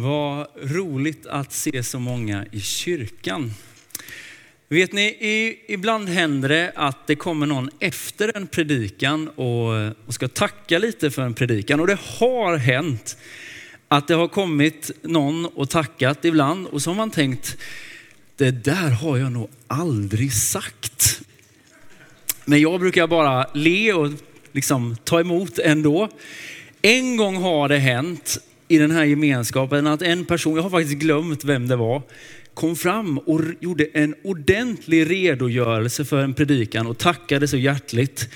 Vad roligt att se så många i kyrkan. Vet ni, ibland händer det att det kommer någon efter en predikan och, och ska tacka lite för en predikan. Och det har hänt att det har kommit någon och tackat ibland och så har man tänkt, det där har jag nog aldrig sagt. Men jag brukar bara le och liksom ta emot ändå. En gång har det hänt i den här gemenskapen att en person, jag har faktiskt glömt vem det var, kom fram och gjorde en ordentlig redogörelse för en predikan och tackade så hjärtligt.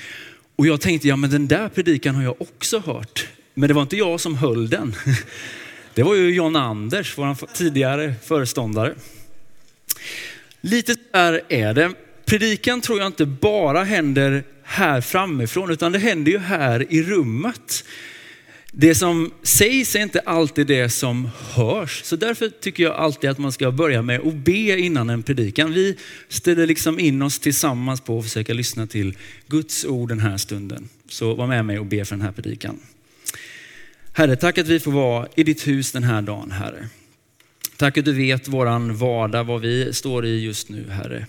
Och jag tänkte, ja men den där predikan har jag också hört. Men det var inte jag som höll den. Det var ju John Anders, vår tidigare föreståndare. Lite där är det. Predikan tror jag inte bara händer här framifrån, utan det händer ju här i rummet. Det som sägs är inte alltid det som hörs. Så därför tycker jag alltid att man ska börja med att be innan en predikan. Vi ställer liksom in oss tillsammans på att försöka lyssna till Guds ord den här stunden. Så var med mig och be för den här predikan. Herre, tack att vi får vara i ditt hus den här dagen, Herre. Tack att du vet våran vardag, vad vi står i just nu, Herre.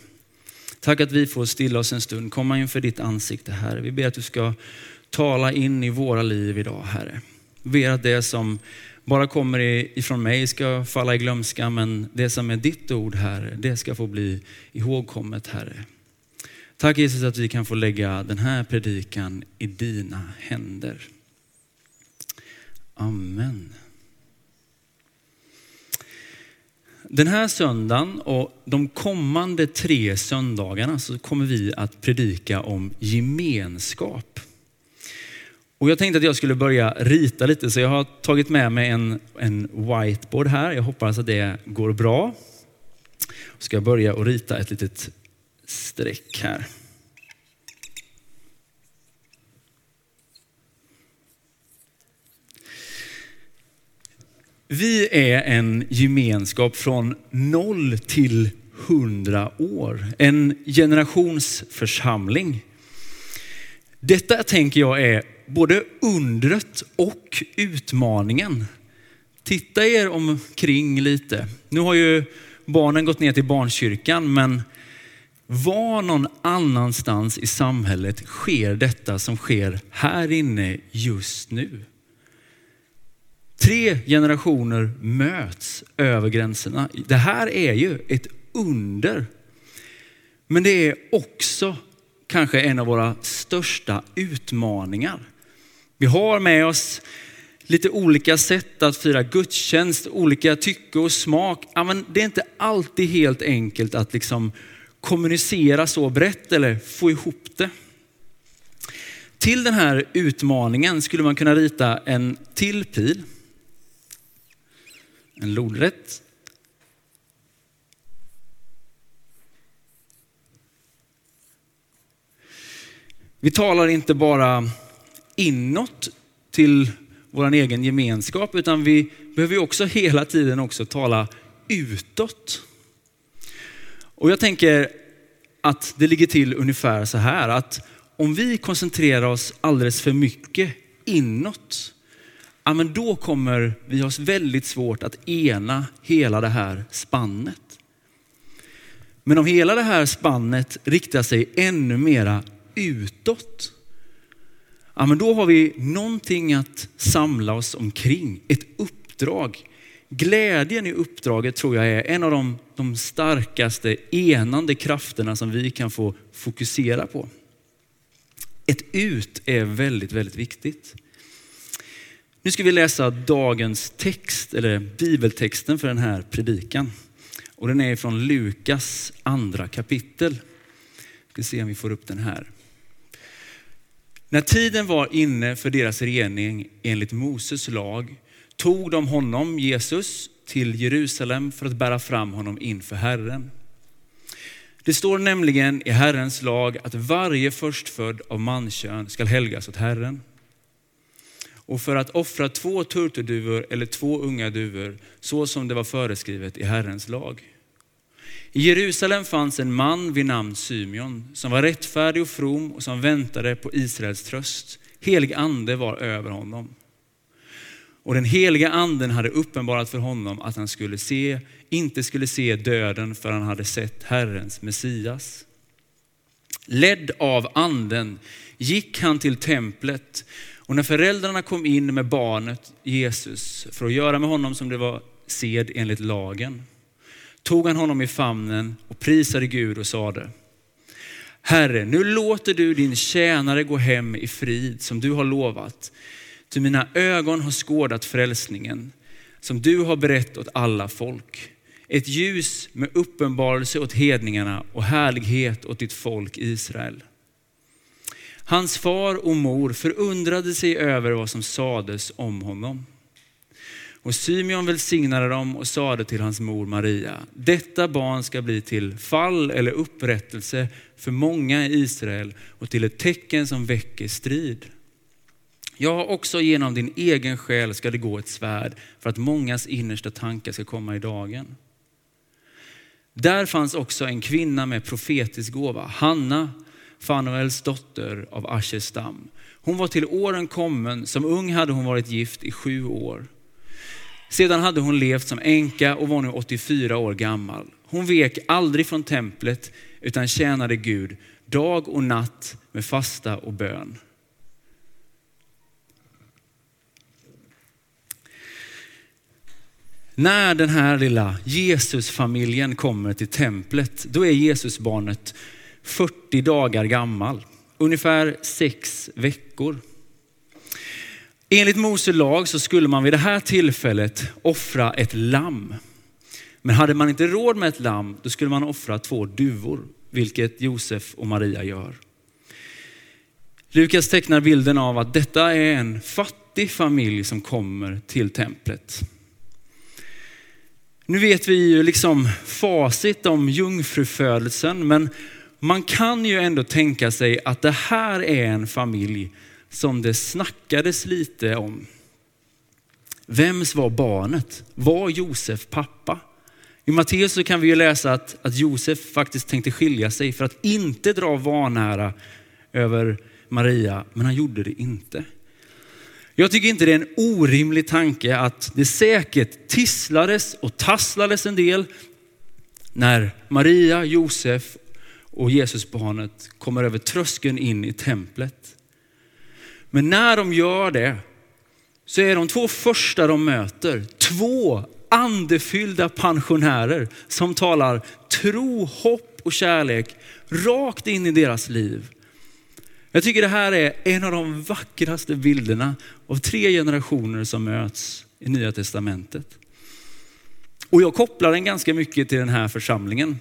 Tack att vi får stilla oss en stund, komma inför ditt ansikte, Herre. Vi ber att du ska tala in i våra liv idag, Herre. Ber att det som bara kommer ifrån mig ska falla i glömska, men det som är ditt ord, Herre, det ska få bli ihågkommet, Herre. Tack Jesus att vi kan få lägga den här predikan i dina händer. Amen. Den här söndagen och de kommande tre söndagarna så kommer vi att predika om gemenskap. Och jag tänkte att jag skulle börja rita lite, så jag har tagit med mig en, en whiteboard här. Jag hoppas att det går bra. Jag ska börja och rita ett litet streck här. Vi är en gemenskap från noll till hundra år. En generationsförsamling. Detta tänker jag är både undret och utmaningen. Titta er omkring lite. Nu har ju barnen gått ner till barnkyrkan, men var någon annanstans i samhället sker detta som sker här inne just nu? Tre generationer möts över gränserna. Det här är ju ett under. Men det är också kanske en av våra största utmaningar. Vi har med oss lite olika sätt att fira gudstjänst, olika tycke och smak. Ja, men det är inte alltid helt enkelt att liksom kommunicera så brett eller få ihop det. Till den här utmaningen skulle man kunna rita en till pil. En lodrätt. Vi talar inte bara inåt till vår egen gemenskap, utan vi behöver också hela tiden också tala utåt. Och jag tänker att det ligger till ungefär så här att om vi koncentrerar oss alldeles för mycket inåt, ja men då kommer vi ha väldigt svårt att ena hela det här spannet. Men om hela det här spannet riktar sig ännu mera utåt, ja, men då har vi någonting att samla oss omkring, ett uppdrag. Glädjen i uppdraget tror jag är en av de, de starkaste enande krafterna som vi kan få fokusera på. Ett ut är väldigt, väldigt viktigt. Nu ska vi läsa dagens text, eller bibeltexten för den här predikan. Och den är från Lukas andra kapitel. Vi ska se om vi får upp den här. När tiden var inne för deras rening enligt Moses lag tog de honom, Jesus, till Jerusalem för att bära fram honom inför Herren. Det står nämligen i Herrens lag att varje förstfödd av mankön skall helgas åt Herren. Och för att offra två turturduvor eller två unga duvor, så som det var föreskrivet i Herrens lag. I Jerusalem fanns en man vid namn Symeon som var rättfärdig och from och som väntade på Israels tröst. Helig ande var över honom. Och den heliga anden hade uppenbarat för honom att han skulle se, inte skulle se döden för han hade sett Herrens Messias. Ledd av anden gick han till templet och när föräldrarna kom in med barnet Jesus för att göra med honom som det var sed enligt lagen, tog han honom i famnen och prisade Gud och sade, Herre, nu låter du din tjänare gå hem i frid som du har lovat. Ty mina ögon har skådat frälsningen som du har berett åt alla folk. Ett ljus med uppenbarelse åt hedningarna och härlighet åt ditt folk Israel. Hans far och mor förundrade sig över vad som sades om honom. Och Symeon välsignade dem och sade till hans mor Maria, detta barn ska bli till fall eller upprättelse för många i Israel och till ett tecken som väcker strid. Ja, också genom din egen själ ska det gå ett svärd för att mångas innersta tankar ska komma i dagen. Där fanns också en kvinna med profetisk gåva, Hanna, Fanuels dotter av Ashers stam. Hon var till åren kommen, som ung hade hon varit gift i sju år. Sedan hade hon levt som änka och var nu 84 år gammal. Hon vek aldrig från templet utan tjänade Gud dag och natt med fasta och bön. När den här lilla Jesusfamiljen kommer till templet, då är Jesusbarnet 40 dagar gammal, ungefär sex veckor. Enligt Mose lag så skulle man vid det här tillfället offra ett lamm. Men hade man inte råd med ett lamm, då skulle man offra två duvor, vilket Josef och Maria gör. Lukas tecknar bilden av att detta är en fattig familj som kommer till templet. Nu vet vi ju liksom facit om jungfrufödelsen, men man kan ju ändå tänka sig att det här är en familj som det snackades lite om. Vems var barnet? Var Josef pappa? I Matteus så kan vi ju läsa att, att Josef faktiskt tänkte skilja sig för att inte dra vanära över Maria, men han gjorde det inte. Jag tycker inte det är en orimlig tanke att det säkert tisslades och tasslades en del när Maria, Josef och Jesusbarnet kommer över tröskeln in i templet. Men när de gör det så är de två första de möter två andefyllda pensionärer som talar tro, hopp och kärlek rakt in i deras liv. Jag tycker det här är en av de vackraste bilderna av tre generationer som möts i Nya Testamentet. Och jag kopplar den ganska mycket till den här församlingen.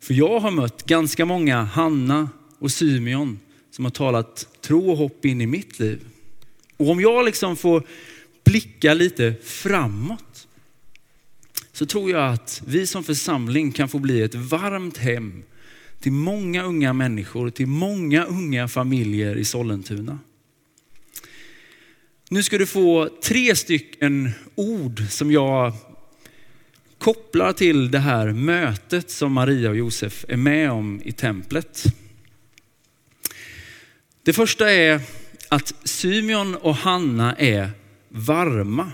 För jag har mött ganska många Hanna och Symeon som har talat tro och hopp in i mitt liv. Och om jag liksom får blicka lite framåt så tror jag att vi som församling kan få bli ett varmt hem till många unga människor, till många unga familjer i Sollentuna. Nu ska du få tre stycken ord som jag kopplar till det här mötet som Maria och Josef är med om i templet. Det första är att Symeon och Hanna är varma.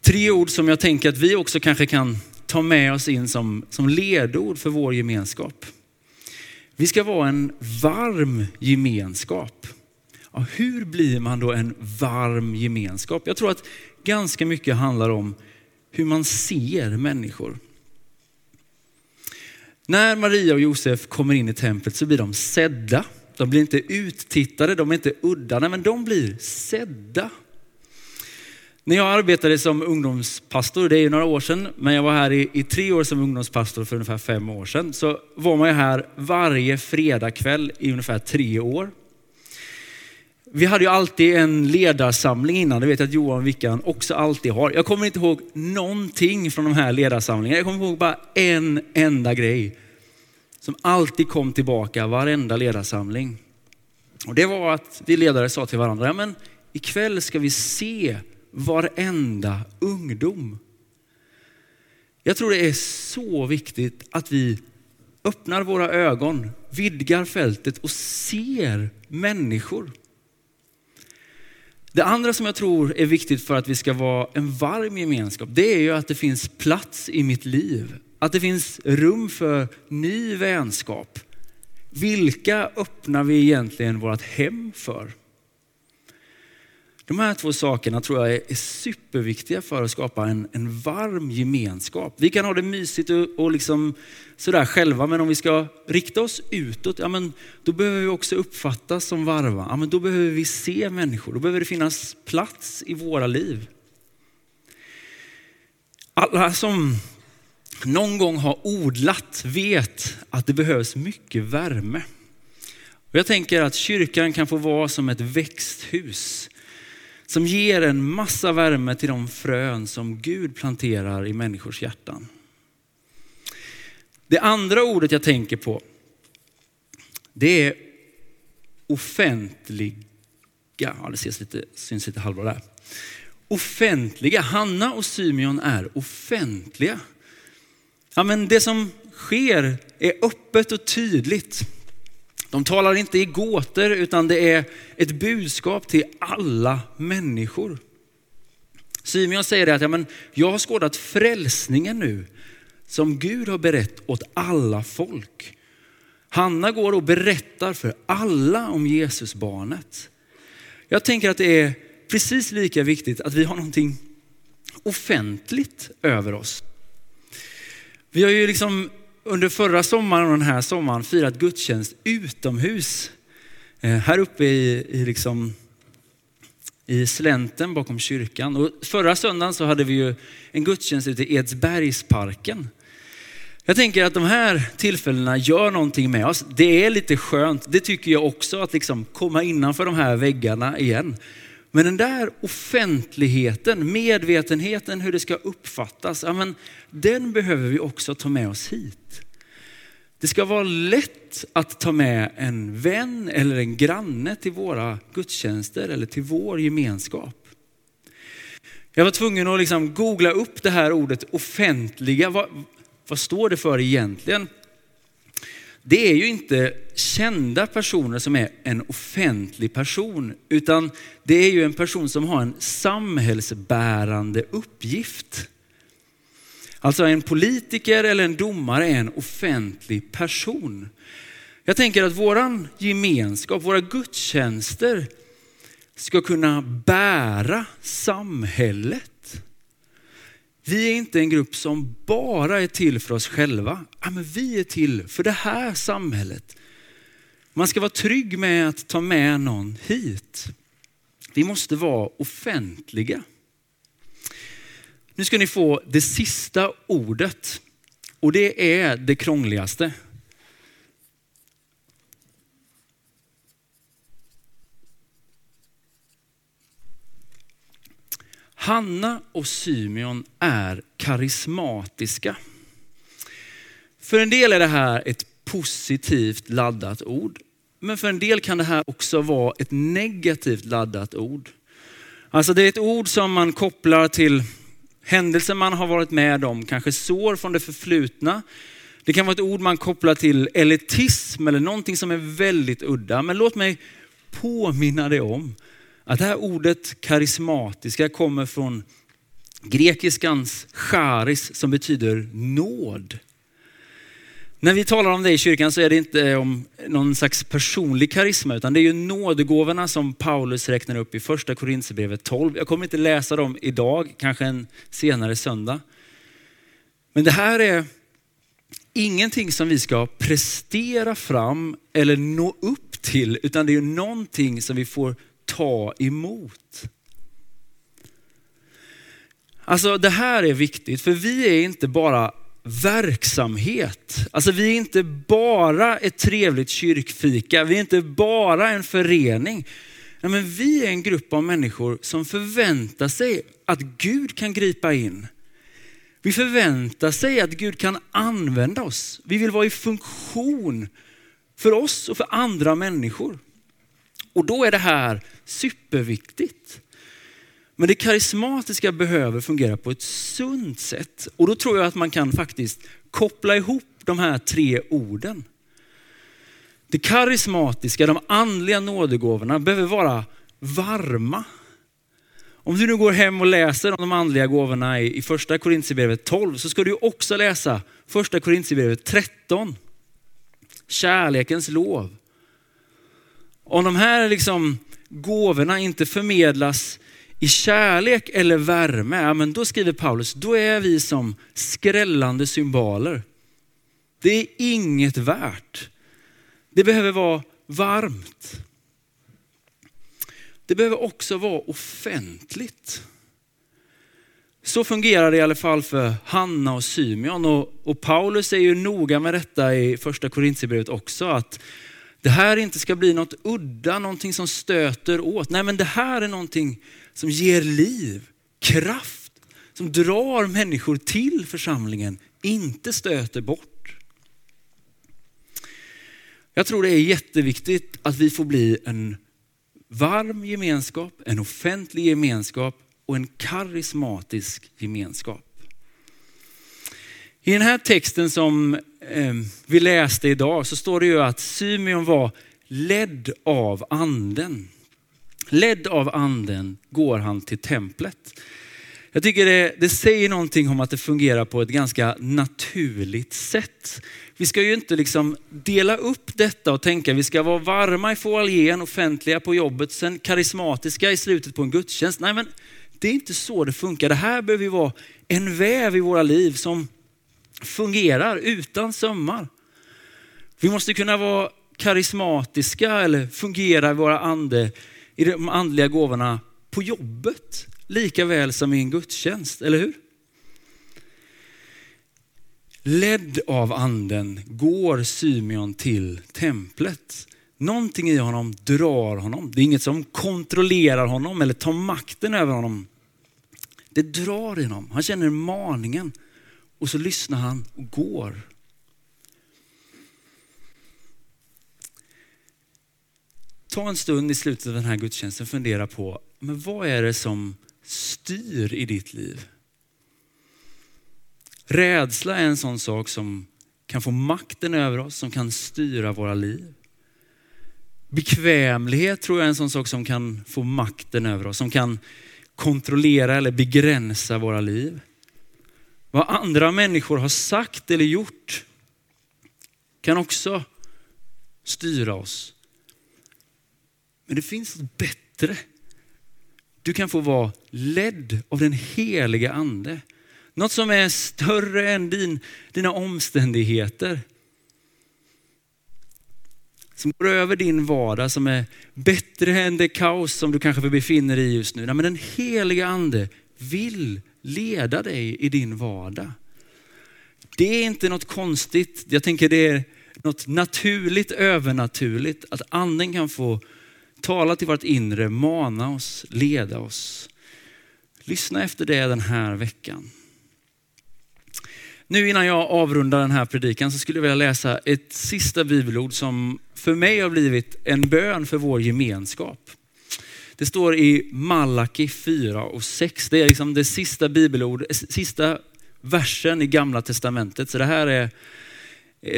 Tre ord som jag tänker att vi också kanske kan ta med oss in som, som ledord för vår gemenskap. Vi ska vara en varm gemenskap. Ja, hur blir man då en varm gemenskap? Jag tror att ganska mycket handlar om hur man ser människor. När Maria och Josef kommer in i templet så blir de sedda. De blir inte uttittade, de är inte udda, nej men de blir sedda. När jag arbetade som ungdomspastor, det är ju några år sedan, men jag var här i, i, tre år som ungdomspastor för ungefär fem år sedan, så var man ju här varje fredagkväll i ungefär tre år. Vi hade ju alltid en ledarsamling innan, det vet jag att Johan Vickan också alltid har. Jag kommer inte ihåg någonting från de här ledarsamlingarna. Jag kommer ihåg bara en enda grej som alltid kom tillbaka varenda ledarsamling. Och det var att vi ledare sa till varandra, ja, men ikväll ska vi se varenda ungdom. Jag tror det är så viktigt att vi öppnar våra ögon, vidgar fältet och ser människor. Det andra som jag tror är viktigt för att vi ska vara en varm gemenskap, det är ju att det finns plats i mitt liv. Att det finns rum för ny vänskap. Vilka öppnar vi egentligen vårt hem för? De här två sakerna tror jag är superviktiga för att skapa en, en varm gemenskap. Vi kan ha det mysigt och, och liksom sådär själva, men om vi ska rikta oss utåt, ja, men då behöver vi också uppfattas som varma. Ja, men då behöver vi se människor, då behöver det finnas plats i våra liv. Alla som någon gång har odlat vet att det behövs mycket värme. Och jag tänker att kyrkan kan få vara som ett växthus som ger en massa värme till de frön som Gud planterar i människors hjärtan. Det andra ordet jag tänker på, det är offentliga. Ja, det ses lite, syns lite halvbra där. Offentliga. Hanna och Symeon är offentliga. Ja, men det som sker är öppet och tydligt. De talar inte i gåtor utan det är ett budskap till alla människor. Symeon säger att ja, men jag har skådat frälsningen nu som Gud har berett åt alla folk. Hanna går och berättar för alla om Jesusbarnet. Jag tänker att det är precis lika viktigt att vi har någonting offentligt över oss. Vi har ju liksom under förra sommaren och den här sommaren firat gudstjänst utomhus. Eh, här uppe i, i, liksom, i slänten bakom kyrkan. Och förra söndagen så hade vi ju en gudstjänst ute i Edsbergsparken. Jag tänker att de här tillfällena gör någonting med oss. Det är lite skönt, det tycker jag också, att liksom komma innanför de här väggarna igen. Men den där offentligheten, medvetenheten hur det ska uppfattas, ja, men den behöver vi också ta med oss hit. Det ska vara lätt att ta med en vän eller en granne till våra gudstjänster eller till vår gemenskap. Jag var tvungen att liksom googla upp det här ordet offentliga. Vad, vad står det för egentligen? Det är ju inte kända personer som är en offentlig person, utan det är ju en person som har en samhällsbärande uppgift. Alltså en politiker eller en domare är en offentlig person. Jag tänker att våran gemenskap, våra gudstjänster ska kunna bära samhället. Vi är inte en grupp som bara är till för oss själva. Ja, men vi är till för det här samhället. Man ska vara trygg med att ta med någon hit. Vi måste vara offentliga. Nu ska ni få det sista ordet och det är det krångligaste. Hanna och Symeon är karismatiska. För en del är det här ett positivt laddat ord. Men för en del kan det här också vara ett negativt laddat ord. Alltså det är ett ord som man kopplar till händelser man har varit med om, kanske sår från det förflutna. Det kan vara ett ord man kopplar till elitism eller någonting som är väldigt udda. Men låt mig påminna dig om att det här ordet karismatiska kommer från grekiskans charis som betyder nåd. När vi talar om det i kyrkan så är det inte om någon slags personlig karisma utan det är ju nådegåvorna som Paulus räknar upp i första Korinthierbrevet 12. Jag kommer inte läsa dem idag, kanske en senare söndag. Men det här är ingenting som vi ska prestera fram eller nå upp till utan det är någonting som vi får ta emot. Alltså det här är viktigt för vi är inte bara verksamhet. Alltså vi är inte bara ett trevligt kyrkfika, vi är inte bara en förening. Nej, men vi är en grupp av människor som förväntar sig att Gud kan gripa in. Vi förväntar sig att Gud kan använda oss. Vi vill vara i funktion för oss och för andra människor. Och då är det här superviktigt. Men det karismatiska behöver fungera på ett sunt sätt. Och då tror jag att man kan faktiskt koppla ihop de här tre orden. Det karismatiska, de andliga nådegåvorna behöver vara varma. Om du nu går hem och läser om de andliga gåvorna i första Korintierbrevet 12 så ska du också läsa första Korintierbrevet 13. Kärlekens lov. Om de här liksom gåvorna inte förmedlas i kärlek eller värme, ja, men då skriver Paulus, då är vi som skrällande symboler. Det är inget värt. Det behöver vara varmt. Det behöver också vara offentligt. Så fungerar det i alla fall för Hanna och Symeon. Och, och Paulus är ju noga med detta i första Korintierbrevet också. Att det här inte ska bli något udda, någonting som stöter åt. Nej men det här är någonting som ger liv, kraft, som drar människor till församlingen, inte stöter bort. Jag tror det är jätteviktigt att vi får bli en varm gemenskap, en offentlig gemenskap och en karismatisk gemenskap. I den här texten som Ehm, vi läste idag så står det ju att Symeon var ledd av anden. Ledd av anden går han till templet. Jag tycker det, det, säger någonting om att det fungerar på ett ganska naturligt sätt. Vi ska ju inte liksom dela upp detta och tänka vi ska vara varma i foajén, offentliga på jobbet, sen karismatiska i slutet på en gudstjänst. Nej men det är inte så det funkar. Det här behöver ju vara en väv i våra liv som fungerar utan sömmar. Vi måste kunna vara karismatiska eller fungera i våra ande, i de andliga gåvorna på jobbet lika väl som i en gudstjänst, eller hur? Ledd av anden går Symeon till templet. Någonting i honom drar honom. Det är inget som kontrollerar honom eller tar makten över honom. Det drar i honom. Han känner maningen och så lyssnar han och går. Ta en stund i slutet av den här gudstjänsten och fundera på, men vad är det som styr i ditt liv? Rädsla är en sån sak som kan få makten över oss, som kan styra våra liv. Bekvämlighet tror jag är en sån sak som kan få makten över oss, som kan kontrollera eller begränsa våra liv. Vad andra människor har sagt eller gjort kan också styra oss. Men det finns något bättre. Du kan få vara ledd av den heliga ande. Något som är större än din, dina omständigheter. Som går över din vardag, som är bättre än det kaos som du kanske befinner dig i just nu. men den heliga ande vill leda dig i din vardag. Det är inte något konstigt. Jag tänker det är något naturligt, övernaturligt. Att anden kan få tala till vårt inre, mana oss, leda oss. Lyssna efter det den här veckan. Nu innan jag avrundar den här predikan så skulle jag vilja läsa ett sista bibelord som för mig har blivit en bön för vår gemenskap. Det står i Malaki 4 och 6. Det är liksom det sista bibelord, sista versen i gamla testamentet. Så det här är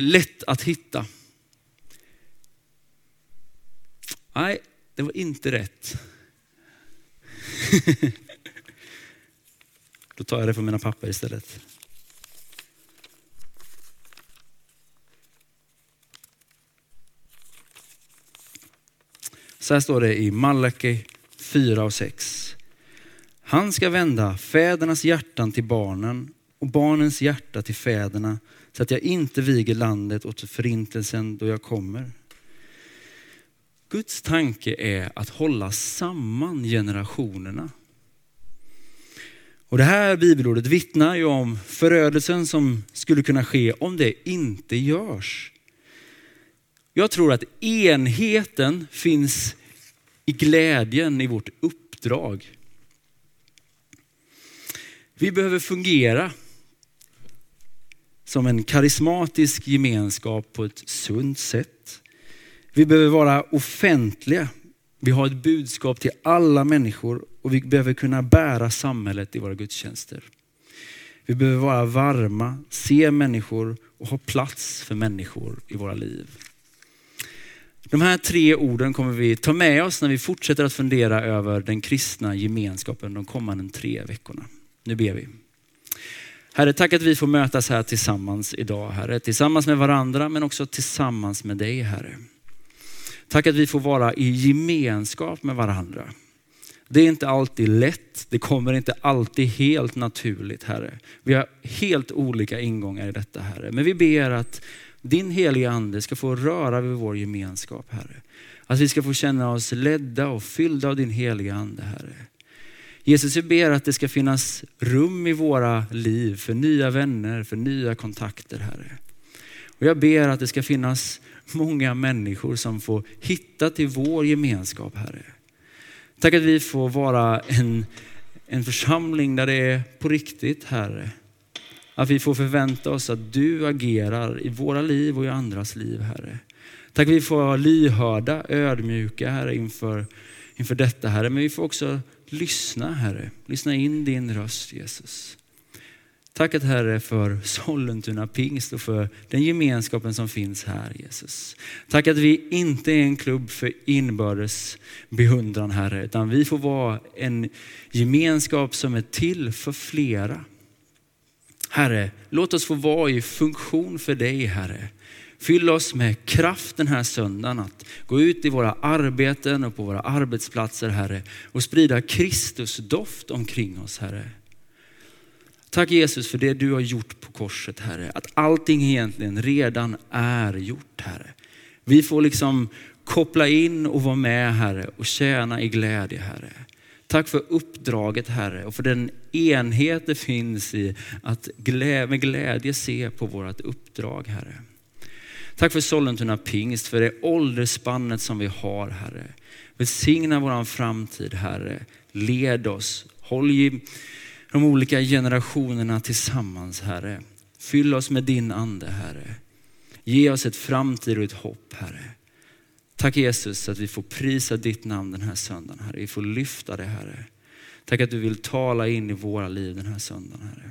lätt att hitta. Nej, det var inte rätt. Då tar jag det från mina papper istället. Så här står det i Malaki 4 och 6. Han ska vända fädernas hjärtan till barnen och barnens hjärta till fäderna så att jag inte viger landet åt förintelsen då jag kommer. Guds tanke är att hålla samman generationerna. Och det här bibelordet vittnar ju om förödelsen som skulle kunna ske om det inte görs. Jag tror att enheten finns i glädjen i vårt uppdrag. Vi behöver fungera som en karismatisk gemenskap på ett sunt sätt. Vi behöver vara offentliga. Vi har ett budskap till alla människor och vi behöver kunna bära samhället i våra gudstjänster. Vi behöver vara varma, se människor och ha plats för människor i våra liv. De här tre orden kommer vi ta med oss när vi fortsätter att fundera över den kristna gemenskapen de kommande tre veckorna. Nu ber vi. Herre, tack att vi får mötas här tillsammans idag, Herre. Tillsammans med varandra, men också tillsammans med dig, Herre. Tack att vi får vara i gemenskap med varandra. Det är inte alltid lätt, det kommer inte alltid helt naturligt, Herre. Vi har helt olika ingångar i detta, Herre. Men vi ber att din heliga ande ska få röra vid vår gemenskap, Herre. Att vi ska få känna oss ledda och fyllda av din heliga ande, Herre. Jesus, vi ber att det ska finnas rum i våra liv för nya vänner, för nya kontakter, Herre. Och jag ber att det ska finnas många människor som får hitta till vår gemenskap, Herre. Tack att vi får vara en, en församling där det är på riktigt, Herre. Att vi får förvänta oss att du agerar i våra liv och i andras liv, Herre. Tack att vi får vara lyhörda, ödmjuka, Herre, inför, inför detta, Herre. Men vi får också lyssna, Herre. Lyssna in din röst, Jesus. Tack att Herre för Sollentuna pingst och för den gemenskapen som finns här Jesus. Tack att vi inte är en klubb för inbördes beundran Herre, utan vi får vara en gemenskap som är till för flera. Herre, låt oss få vara i funktion för dig Herre. Fyll oss med kraft den här söndagen att gå ut i våra arbeten och på våra arbetsplatser Herre och sprida Kristus doft omkring oss Herre. Tack Jesus för det du har gjort på korset Herre. Att allting egentligen redan är gjort Herre. Vi får liksom koppla in och vara med Herre och tjäna i glädje Herre. Tack för uppdraget Herre och för den enhet det finns i att med glädje se på vårt uppdrag Herre. Tack för Sollentuna pingst, för det åldersspannet som vi har Herre. Välsigna vår framtid Herre. Led oss. Håll i de olika generationerna tillsammans Herre. Fyll oss med din ande Herre. Ge oss ett framtid och ett hopp Herre. Tack Jesus att vi får prisa ditt namn den här söndagen Herre. Vi får lyfta det Herre. Tack att du vill tala in i våra liv den här söndagen Herre.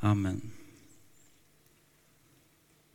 Amen.